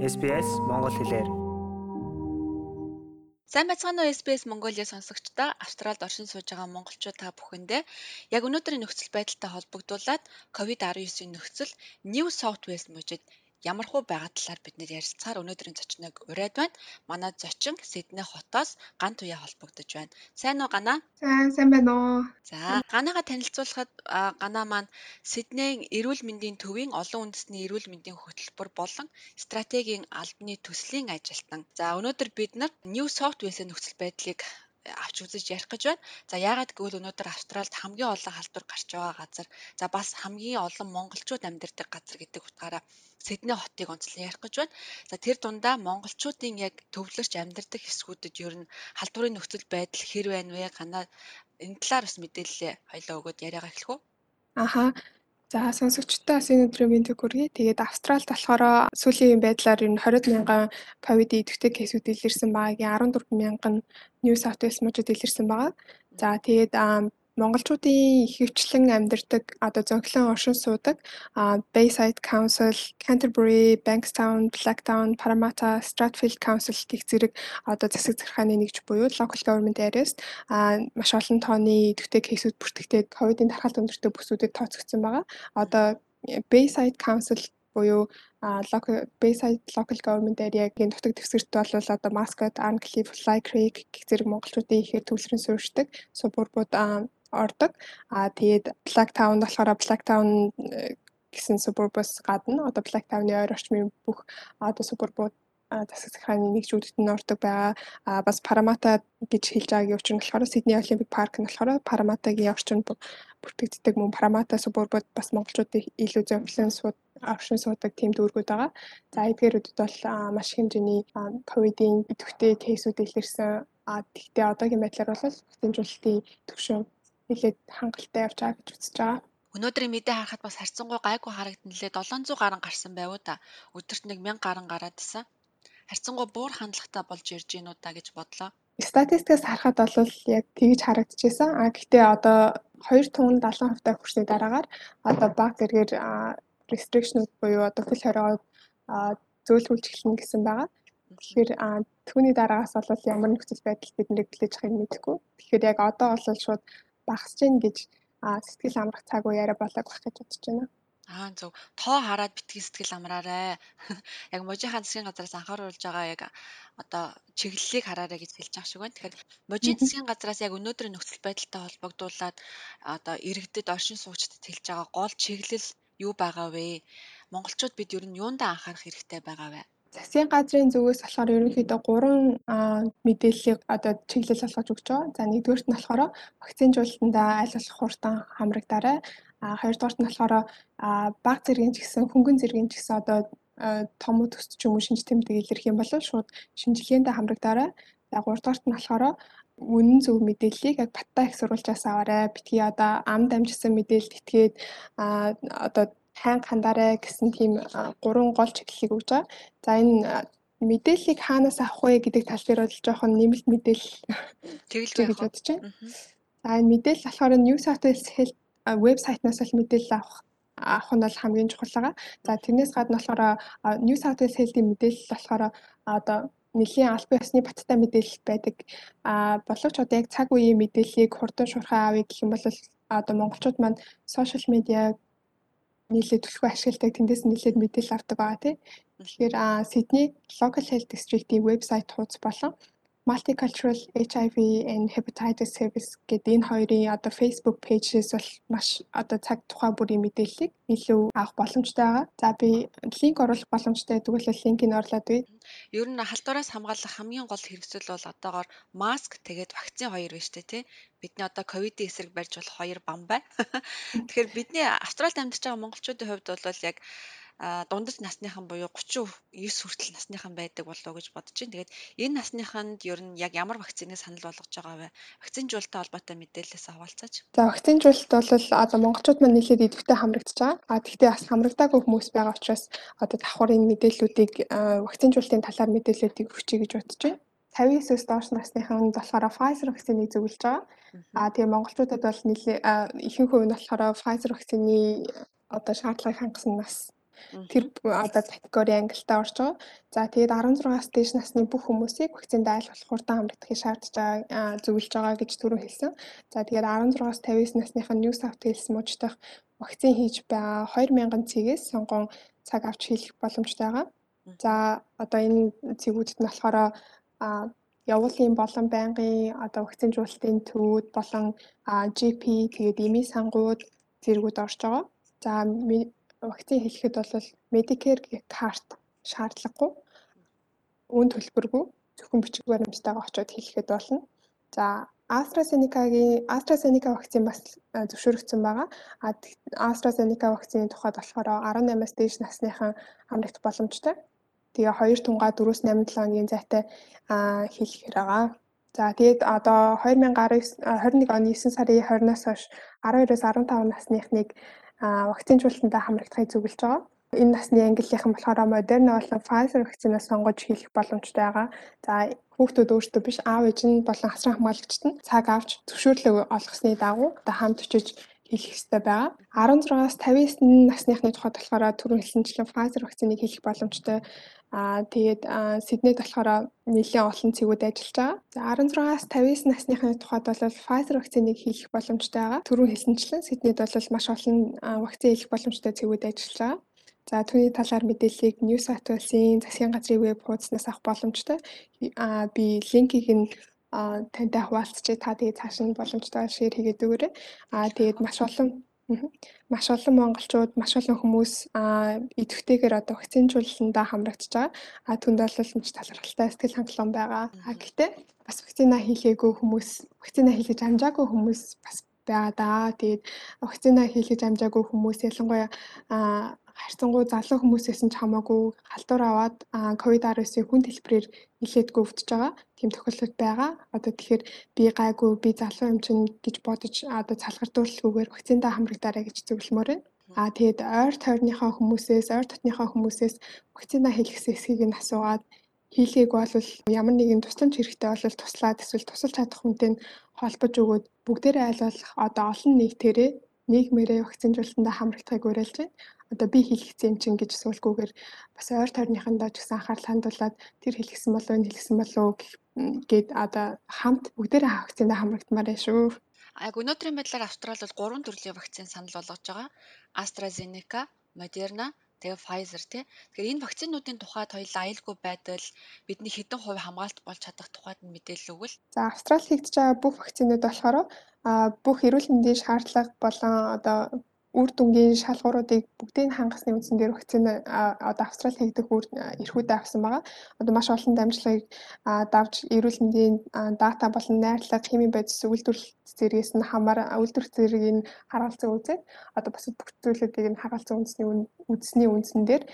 SBS Монгол хэлээр. Сайн байцгаана уу SBS Mongolia сонсогчдоо Австралид оршин сууж байгаа монголчууд та бүхэндээ яг өнөөдрийн нөхцөл байдалтай холбогдуулаад COVID-19-ийн нөхцөл New South Wales мужид ямар хуу байгаа талаар бид нэр ярилцахаар өнөөдрийн зочныг ураад байна. Манай зочин Сидней хотоос Ган Туяа холбогдож байна. Сайн уу Ганаа? За сайн байна уу. За Ганаага танилцуулахад Ганаа маань Сиднейн эрүүл мэндийн төвийн олон үндэсний эрүүл мэндийн хөтөлбөр болон стратегийн албаны төслийн ажилтан. За өнөөдөр бид нар New South Wales-ийн нөхцөл байдлыг авч үзэж ярих гэж байна. За яагаад гэвэл өнөөдөр Австралид хамгийн олон халдвар гарч байгаа газар, за бас хамгийн олон монголчууд амьдардаг газар гэдэг утгаараа Сидней хотыг онцлон ярих гэж байна. За тэр дундаа монголчуудын яг төвлөрч амьдардаг хэсгүүдэд ер нь халдварын нөхцөл байдал хэр байна вэ? Ганаа энэ талаар бас мэдээлэл хоёлоо өгөөд яриагаа эхлэх үү? Аха. За сонсогчдоо бас энэ өдрийн мэндийг хүргэе. Тэгээд Австралид болохоор сүүлийн байдлаар ер нь 20 мянган ковид идэвхтэй кейсүүд илэрсэн байгаагийн 14 мянган New South Wales мужид илэрсэн байгаа. За тэгээд монголчуудын ихэвчлэн амьдардаг одоо зөглөн оршин суудаг Bayside Council, Canterbury, Bankstown, Blacktown, Parramatta, Strathfield Council гэх зэрэг одоо засаг захиргааны нэгж буюу local government areas маш олон тооны идэвхтэй кейсүүд бүртгэгдээд ковидын тархалт өндөртэй бүсүүдэд тооцогдсон байгаа. Одоо Bayside Council буюу local Bayside local government area-гийн нутаг дэвсгэрт бол одоо Mascot, Arncliffe, Fly Creek гэх зэрэг монголчуудын ихээр төвлөрөн суурьшдаг субурбууд ордог. Аа тэгээд Blacktown болохоор Blacktown э, гэсэн субурбус гадна одоо Blacktown-ы ойр орчмын бүх одоо субурбууд засаг захааны нэг жүгдэлд нь ордог байгаа. А бас Парамата гэж хэлж байгаагийн учир нь болохоор Сидней Олимпик парк нь болохоор Параматагийн орчинд бүртгэгддэг мөн Парамата субурбууд бас монголчуудыг илүү зөвлөн сууд авшин суудаг тийм дүүргүүд байгаа. За эдгээрүүдэд бол маш хэмжээний ковидын идэвхтэй кейсүүд илэрсэн. А тэгтээ одоогийн байдлаар бол хэмжүүлэлтийн төвшин нэлээд хангалттай явж байгаа гэж үзэж байгаа. Өнөөдрийн мэдээ харахад бас харьцангуй гайгүй харагдана лээ 700 гаруй гарсан байв уу та. Өдөрт нэг 1000 гаруй гараад исэн. Харьцангуй буур хандлагатай болж ирж гинүү та гэж бодлоо. Статистикаас харахад бол яг тэгж харагдчихсан. А гэхдээ одоо 2 тунд 70% та хүрсний дараагаар одоо баг зэргээр restriction-ууд буюу одоо хөл хориогоо зөөлрүүлж эхэлнэ гэсэн байгаа. Тэгэхээр түүний дараагаас бол ямар нөхцөл байдал биднийг хүлээж авахыг мэдэхгүй. Тэгэхээр яг одоо бол шууд багасж гин гэж сэтгэл амрах цаг уу яриа болоог байх гэж бодож байна. Аа зөв. Тоо хараад битгий сэтгэл амраарай. Яг можийнхаа засгийн газраас анхааруулж байгаа яг одоо чиглэлийг хараарай гэж хэлж байгаа шиг байна. Тэгэхээр можийн засгийн газраас яг өнөөдрийн нөхцөл байдалтай холбогдуулаад одоо иргэдэд оршин суугчдад хэлж байгаа гол чиглэл юу байгаа вэ? Монголчууд бид ер нь юундаа анхаарах хэрэгтэй байгаа вэ? Засгийн газрын зүгээс болохоор ерөнхийдөө 3 мэдээллийг одоо чиглэл болгож өгч байгаа. За нэгдүгüүрт нь болохоор вакцинжуулалтанда аль болох хурдан хамрагдаарай. А хоёрдугаарт нь болохоор баг зэргийн ч гэсэн хөнгөн зэргийн ч гэсэн одоо том төсч ч юм уу шинж тэмдэг илэрх юм бол шууд шинжилгээндээ хамрагдаарай. За гуравдугаарт нь болохоор үнэн зөв мэдээллийг яг баттай их сурвалжаас аваарай. Битгий одоо ам дамжсан мэдээлэлд итгээд одоо ханг хандараа гэсэн тийм гурван гол чиглэлийг өгж байгаа. За энэ мэдээллийг хаанаас авах вэ гэдэг тал дээр бол жоохон нэмэлт мэдээлэл тэгэлж гэж бодож байна. За энэ мэдээлэл болохоор New South Wales Health вебсайтнаас л мэдээлэл авах авах нь бол хамгийн чухал байгаа. За тэрнээс гадна болохоор New South Wales Health-ийн мэдээлэл болохоор одоо нэлийн албан ёсны баттай мэдээлэл байдаг. А боловч одоо яг цаг үеийн мэдээллийг хурдан шуурхай авъя гэх юм бол одоо монголчууд маань сошиал медиа нийлээд төлхөө ашигладаг тэндээс нийлээд мэдээлэл авдаг байгаа тийм. Тэгэхээр Сидней Local Health District-ийн вебсайт хуудас болон Multicultural HIV and Hepatitis Service гэдэг энэ хоёрын одоо Facebook page-с бол маш одоо цаг тухайн бүрийн мэдээллийг илүү авах боломжтой байгаа. За би линк оруулах боломжтой бол линкийг орлоод бий. Ер нь халдвараас хамгаалах хамгийн гол хэрэгсэл бол одоогоор маск тэгээд вакцин хоёр дээ тий. Бидний одоо ковидын эсрэг барьж болох хоёр бам байна. Тэгэхээр бидний Австралид амьдарч байгаа монголчуудын хувьд бол яг дундаж насныхан буюу 39 хүртэл насныхан байдаг болов гэж бодож байна. Тэгээд энэ насныханд ер нь яг ямар вакциныг санал болгож байгаа вэ? Вакцинжуулалттай холбоотой мэдээлэлээс хаваалцаач. За вакцинжуулалт бол одоо монголчууд маань нэлээд идэвхтэй хамрагдаж байгаа. А тэгвэл бас хамрагдаагүй хүмүүс байгаа учраас одоо давхар энэ мэдээллүүдийг вакцинжуулалтын талаар мэдээллүүдийг өгчий гэж бодож байна. 59-өөс доош насныхан болохоор Pfizer вакциныг зөвлөж байгаа. А тэгээ монголчуудад бол нэлээ ихэнх хувь нь болохоор Pfizer вакцины одоо шаардлагыг хангасан нас Тэр одоо категори ангилалтаа орж байгаа. За тэгээд 16-аас дээш насны бүх хүмүүсийг вакцинд айлуулах хурдан хамрагдахыг шаардж байгаа зөвлөж байгаа гэж түрүү хэлсэн. За тэгээд 16-аас 59 насныхан New South Wales мужидах вакцин хийж байгаа 2000 цэгээс сонгон цаг авч хийх боломжтой байгаа. За одоо энэ цэгүүдэд нь болохоор явуулын болон байнгын одоо вакцинжуулалтын төвүүд болон GP тэгээд эмийн сангууд зэргүүд орж байгаа. За вакцин хэлэхэд бол Medicare карт шаардлагагүй. Үн төлбөргүй зөвхөн бичиг баримттайгаа очиод хэлэхэд болно. За AstraZeneca-гийн AstraZeneca вакцин бас зөвшөөрөгдсөн байгаа. AstraZeneca вакцины тухайд болохоор 18-аас дээш насныхан амрагт боломжтой. Тэгээ 2 тунгаа 4-8 7 хоногийн зайтай хэлэхэр байгаа. За тэгээд одоо 2019 21 оны 9 сарын 20-наас хойш 12-оос 15 насныхныг вакцинжуулалтанд хамрагдахыг зөвлөж байгаа. Энэ насны ангиллийнхан болохоор Moderna болон Pfizer вакцинаас сонгож хийх боломжтой байгаа. За хүүхдүүд өөртөө биш аав ээж нь болон асран хамгаалагчид нь цаг авч зөвшөөрлөг олгосны дагуу одоо хамт очиж хийх ёстой байгаа. 16-аас 59 насныхны тухайд болохоор түрүүн хэлсэнчлэн Pfizer вакциныг хийх боломжтой. Аа тэгээд Сиднейд болохоор нэлээд олон цэгүүд ажиллаж байгаа. За 16-аас 59 насныхны тухайд бол Pfizer вакциныг хийх боломжтой байгаа. Түрүүн хэлсэнчлэн Сиднейд бол маш олон вакцин хийх боломжтой цэгүүд ажиллаж байгаа. За түүний талаар мэдээллийг New South Wales-ийн засгийн газрын веб хуудаснаас авах боломжтой. Аа би линкийг нь тантай хуваалцчээ та тэгээд цааш нь боломжтой шеэр хийгээд өгөөрэй. Аа тэгээд маш олон маш олон монголчууд маш олон хүмүүс идэвхтэйгээр одоо вакцинжуулалтандаа хамрагдаж байгаа. А түнд бол нэг талархалтай сэтгэл хангалуун байгаа. А гэхдээ бас вакцина хийхээгүй хүмүүс вакцина хийлгэж амжаагүй хүмүүс бас байгаа даа. Тэгээд вакцина хийлгэж амжаагүй хүмүүс ялангуяа харьцангуй залуу хүмүүсээс нь ч хамаагүй халдвар аваад ковид-19-ийн хүн дэлбэрээр нилээдгүй өвдөж байгаа. Тийм тохиолдол байгаа. Одоо тэгэхээр би гайгүй би залуу юм чинь гэж бодож одоо цалгардуулалгүйгээр вакциндаа хамрагдаарай гэж зөвлөмөр байна. Аа тэгээд ойр тойрныхоо хүмүүсээс, ойр дотныхоо хүмүүсээс вакцина хийлгэсэн эсхийг нь асуугаад хийлгээг бол ямар нэгэн тусламж хэрэгтэй бол туслаад эсвэл тусалж чадах хүнтэй холбож өгөөд бүгдээрээ айлуулах одоо олон нийтээрээ нийгмээрээ вакцинжуулалтанд хамрагдахыг уриалж байна одоо би хэлгэсэн юм чинь гэж суулгүйгээр бас ойр тойрныхандаа ч гэсэн анхаарал хандуулад тэр хэлгэсэн болов энэ хэлгэсэн болов гэд одоо хамт бүгдээрээ вакцинд хамрагдмаар байна шүү. Айг өнөөдрийн байдлаар Австрали бол гурван төрлийн вакцин санал болгож байгаа. AstraZeneca, Moderna тэгээ Pfizer тий. Тэгэхээр энэ вакцинуудын тухайд хоёулаа аюулгүй байдал бидний хэдэн хувь хамгаалт болж чадах тухайд нь мэдээлэл өгвөл. За Австрали хийгдэж байгаа бүх вакцинууд болохоор бүх эрүүл мэндийн шаардлага болон одоо үр дүнгийн шалгууруудыг бүгдийг хангасны үндсэн дээр вакцин одоо Австрали хийгдэх эрхүүдээ авсан байгаа. Одоо маш олон дамжлагыг давж эрүүл мэндийн дата болон найрлага, химийн бодис үйлдвэрлэл зэрэгээс нь хамаар үйлдвэрлэх зэргийг нь хараалцсан үзээд одоо бас бүх зүйлүүдийг нь хараалцсан үндэсний үндэсний үндсэн дээр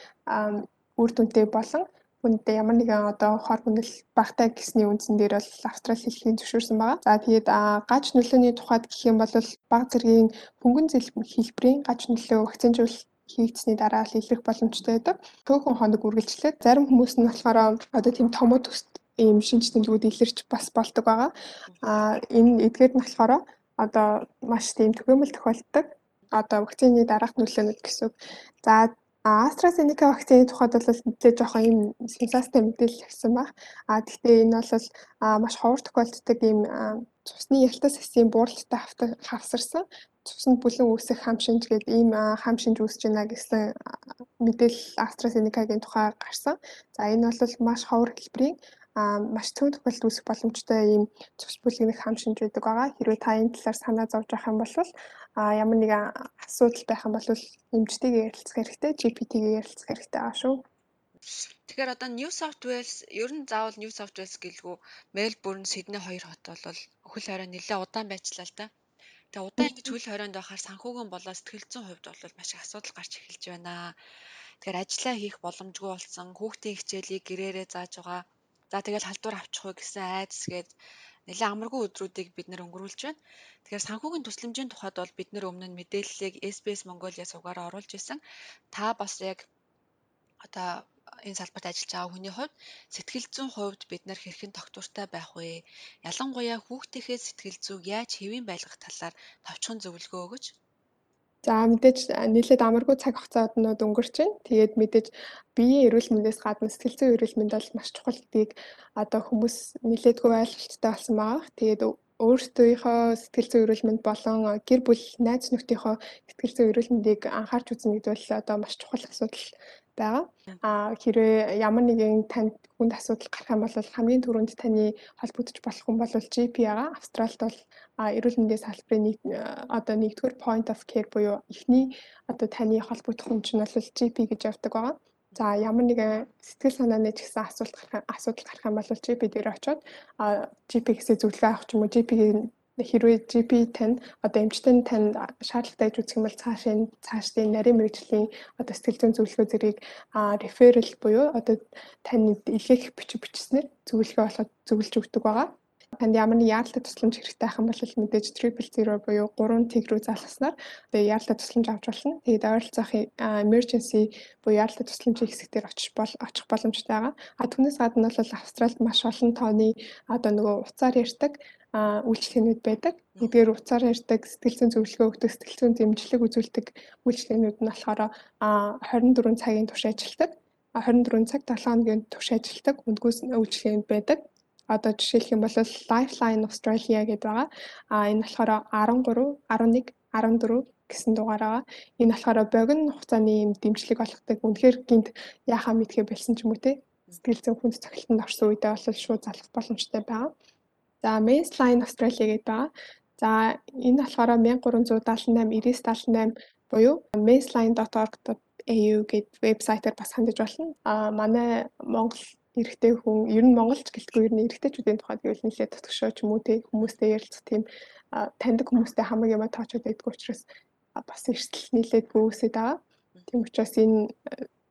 үр дүнтэй болон хүнд ямар нэгэн одоо хор хүнэл багтаа гэсний үндсэн дээр бол австрал хэлхийн зөвшөөрсөн байгаа. За тэгээд гач нөлөөний тухайд гэх юм бол баг зэргийн хөнгөн хэлбэрийн гач нөлөө вакцинжуул хийгдсэний дараа л илэрх боломжтой байдаг. Төөхөн хоног үргэлжлээд зарим хүмүүс нь болохоор одоо тийм томоо төст ийм шинж тэмдгүүд илэрч бас болдог байгаа. А энэ эдгээр нь болохоор одоо маш тийм төгөөмөл тохиолддог одоо вакцины дараах нөлөөнүүд гэсэн. За AstraZeneca вакцины тухайд бол нэлээд жоохон юм сенсацтай мэдээлэл өгсөн баг. А гэхдээ энэ бол маш ховор тохиолддог юм цусны ялтас эсийн бууралттай хавсарсан цуснд бүлэн үүсэх хам шинж гэдэг ийм хам шинж үүсэж байна гэсэн мэдээлэл AstraZeneca-гийн тухай гарсан. За энэ бол маш ховор хэлбэрийн маш цөөн тохиолдолд үүсэх боломжтой ийм цус бүлгэрийн хам шинж байдаг байгаа. Хэрвээ та энэ талаар санаа зовж байгаа юм бол ямар нэгэн асуудал байх юм бол эмчтэйгээ ярилцах хэрэгтэй, GPT-гээ ярилцах хэрэгтэй байгаа шүү. Тэгэхээр одоо New South Wales ер нь заавал New South Wales гэлгүй Melbourne, Sydney хоёр хот бол хөл хорой нэлээд удаан байцлаа л да. Тэгээ удаан ингэж хөл хоройнд байхаар санхүүгэн болоо сэтгэл зүйн хувьд бол маш их асуудал гарч эхэлж байна. Тэгэхээр ажиллаа хийх боломжгүй болсон, хүүхдийн хичээлийг гэрээрээ зааж байгаа За тэгэл халдвар авчих уу гэсэн айдас гээд нэлээд амаргүй өдрүүдийг бид нэр өнгөрүүлж байна. Тэгэхээр санхүүгийн төслөмжийн тухайд бол бид нэр өмнө нь мэдээллийг SBS Mongolia сувгаараа оруулж исэн. Та бас яг одоо энэ салбарт ажиллаж байгаа хүний хувьд сэтгэл зүйн хувьд бид нар хэрхэн тогтвортой байх вэ? Ялангуяа хүүхдийнхээ сэтгэл зүйг яаж хэвийн байлгах талаар товчхон зөвлөгөө өгөөч. За мэдээж нийлээд амаргүй цаг хугацаанууд өнгөрч байна. Тэгээд мэдээж биеийн эрүүл мэндээс гадна сэтгэл зүйн эрүүл мэнд бол маш чухал гэдгийг одоо хүмүүс нэлээдгүй ойлголттой болсон байгаа. Тэгээд өөрсдийнхөө сэтгэл зүйн эрүүл мэнд болон гэр бүл найз нөхдийнхөө сэтгэл зүйн эрүүл мэндийг анхаарч үзнэ гэдэг бол одоо маш чухал асуудал байгаа. А хэрвээ ямар нэгэн танд хүнд асуудал гарах юм бол хамгийн түрүүнд таны холбогдож болох хүн бол GP байгаа. Австралид бол эрүүл мэндийн салбарын нэг одоо нэгдүгээр point of care буюу эхний одоо таны холбогдох хүн чинь бол GP гэж явдаг байгаа. За ямар нэгэн сэтгэл санааны ч гэсэн асуулт гарах асуудал гарах юм бол GP дээр очиод GP-гээс зөвлөгөө авах ч юм уу GP-ийн хэрвээ GP танд одоо эмчтэн танд шаардлагатай гэж үзэх юм бол цааш энэ цаашдын нарийн мэрэгжлийн одоо сэтгэл зүйн зөвлөгөө зэрэг реферал буюу одоо таны илгээх бичиг бичснээр зөвлөгөө болоход зөвлөж өгдөг байгаа. Танд ямар нэг яаралтай тусламж хэрэгтэй юм бол мэдээж triple zero буюу 3 тэг рүү залгаснаар тэгээ яаралтай тусламж авч болно. Тэгээд ойролцоохын emergency буюу яаралтай тусламжийн хэсэг дээр очиж бол очих боломжтой байгаа. А түүнээс гадна бол Австралид маш олон тооны одоо нөгөө уцаар ярьдаг үйлчлэгнүүд байдаг. Эдгээр уцаар ярьдаг сэтгэл зүйн зөвлөгөө өгдөг, сэтгэл зүйн дэмжлэг үзүүлдэг үйлчлэгнүүд нь болохоор 24 цагийн турш ажилладаг. 24 цаг 7 хоногийн турш ажилладаг үндгүүс үйлчлэгнүүд байдаг. Одоо жишээлх юм бол Lifeline Australia гэдэг байгаа. А энэ болохоор 13, 11, 14 гэсэн дугаар байгаа. Энэ болохоор богино хугацааны юм дэмжлэг олгодог. Үнэхээр гинт яхаа мэдхээ болсон ч юм уу те. Сэтгэл зүйн хүнд цохилтонд орсон үедээ бол шууд залах боломжтой байгаа. За Mainline Australia гэдэг байгаа. За энэ болохоор 1378 9978 буюу mainline.org.au гэдэг вебсайтаар бас хандаж болно. А манай Монгол эрэгтэй хүн ер нь монголч гэлтгүй ер нь эрэгтэйчүүдийн тухайд гэвэл нэлээд тотгошоо ч юм уу те хүмүүстэй ярилцах тийм таньдаг хүмүүстэй хамаг юм тоочод байдгүй учраас бас эрсдэл нэлээд үүсээд байгаа. Тийм учраас энэ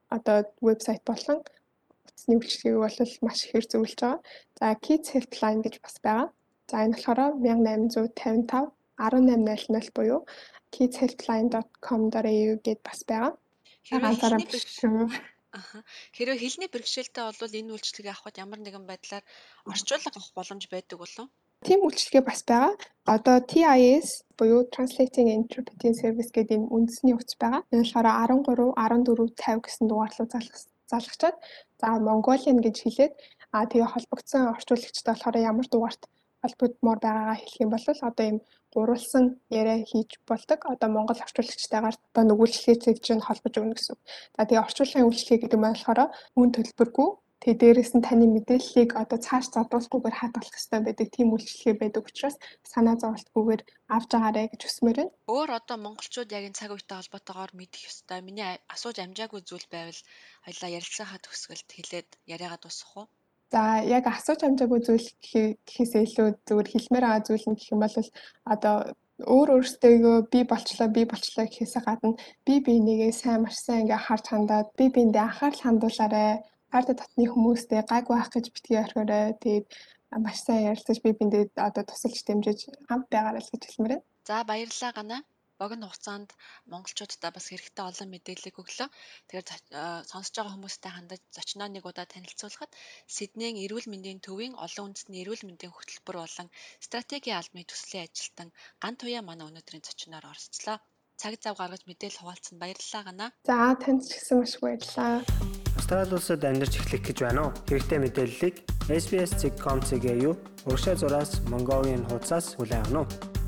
одоо вебсайт болон утасны үйлчлэгийг бол маш ихээр зөвлөж байгаа. За Kids Helpline гэж бас байгаа. За энэ болохоор 1855 1800 буюу kidshelpline.com.au гэд бас байгаа. Ганцаараа биш. Аха. Хэрвээ хэлний бэрхшээлтэй бол энэ үйлчлэгийг авахд ямар нэгэн байдлаар орчуулга авах боломж байдаг болов? Тийм үйлчлэгээ бас байгаа. Одоо TIS буюу Translating Interpreting Service гэдэг энэ үндэсний утас байгаа. Энэ болохоор 13 14 50 гэсэн дугаар руу залгачаад за Mongolian гэж хэлээд а тэгээ холбогдсон орчуулагчтай болохоор ямар дугаарт холбогдмоор байгаагаа хэлэх юм бол одоо ийм гурвалсан яриа хийж болдог. Одоо Монгол орчуулагчтайгаар одоо нүгүүлчлэгээ чинь холбож өгнө гэсэн. За тэгээ орчуулгын үйлчлэгээ гэдэг нь болохоор үн төлбөргүй Тэгээ дээрэс нь таны мэдээллийг одоо цааш задуулахгүйгээр хадгалах хэрэгтэй байдаг тийм үйлчлэгээ байдаг учраас санаа зовлтгүйгээр авч агаарэ гэж хүсмээр байна. Өөр одоо монголчууд яг энэ цаг үетэй холбоотойгоор мэдэх ёстой. Миний асууж амжаагүй зүйл байвал хоёлаа ярилцахаа төгсгөлд хэлээд яриагаа дуусгах уу? За яг асууж амжаагүй зүйл гэхээсээ илүү зүгээр хэлмээр байгаа зүйл нь гэх юм бол одоо өөр өөртөө би болчлоо би болчлоо гэхээсээ гадна би сайн маш сайн ингээ харж хандаад би биэндээ анхаарал хандуулаарэ хард татны хүмүүстэй гайгүй байх гэж битгий орхиорой тэгээд маш сайн ярилцаж би биэндээ одоо тусалж дэмжиж хамт байгаарай л гэж хэлмээр байна. За баярлалаа гана богино хугацаанд монголчуудаа бас хэрэгтэй олон мэдээлэл өглөө. Тэгэхээр сонсож байгаа хүмүүстэй хандаж зочноо нэг удаа танилцуулахад Сиднейн эрүүл мэндийн төвийн олон үндэсний эрүүл мэндийн хөтөлбөр болон стратегийн албаны төслийн ажилтан Ган Туяа манай өнөөдрийн зочноор оролцлоо. Цаг зав гаргаж мэдээлэл хуваалцсан баярлалаа гана. За танд ч гэсэн маш баярлалаа. Австрали улсад амьдарч эхлэх гэж байна уу? Хэрэгтэй мэдээллийг SBS.com.cg-ийн урагшаа зураас Mongolian хуудасаас хүлээн авах нь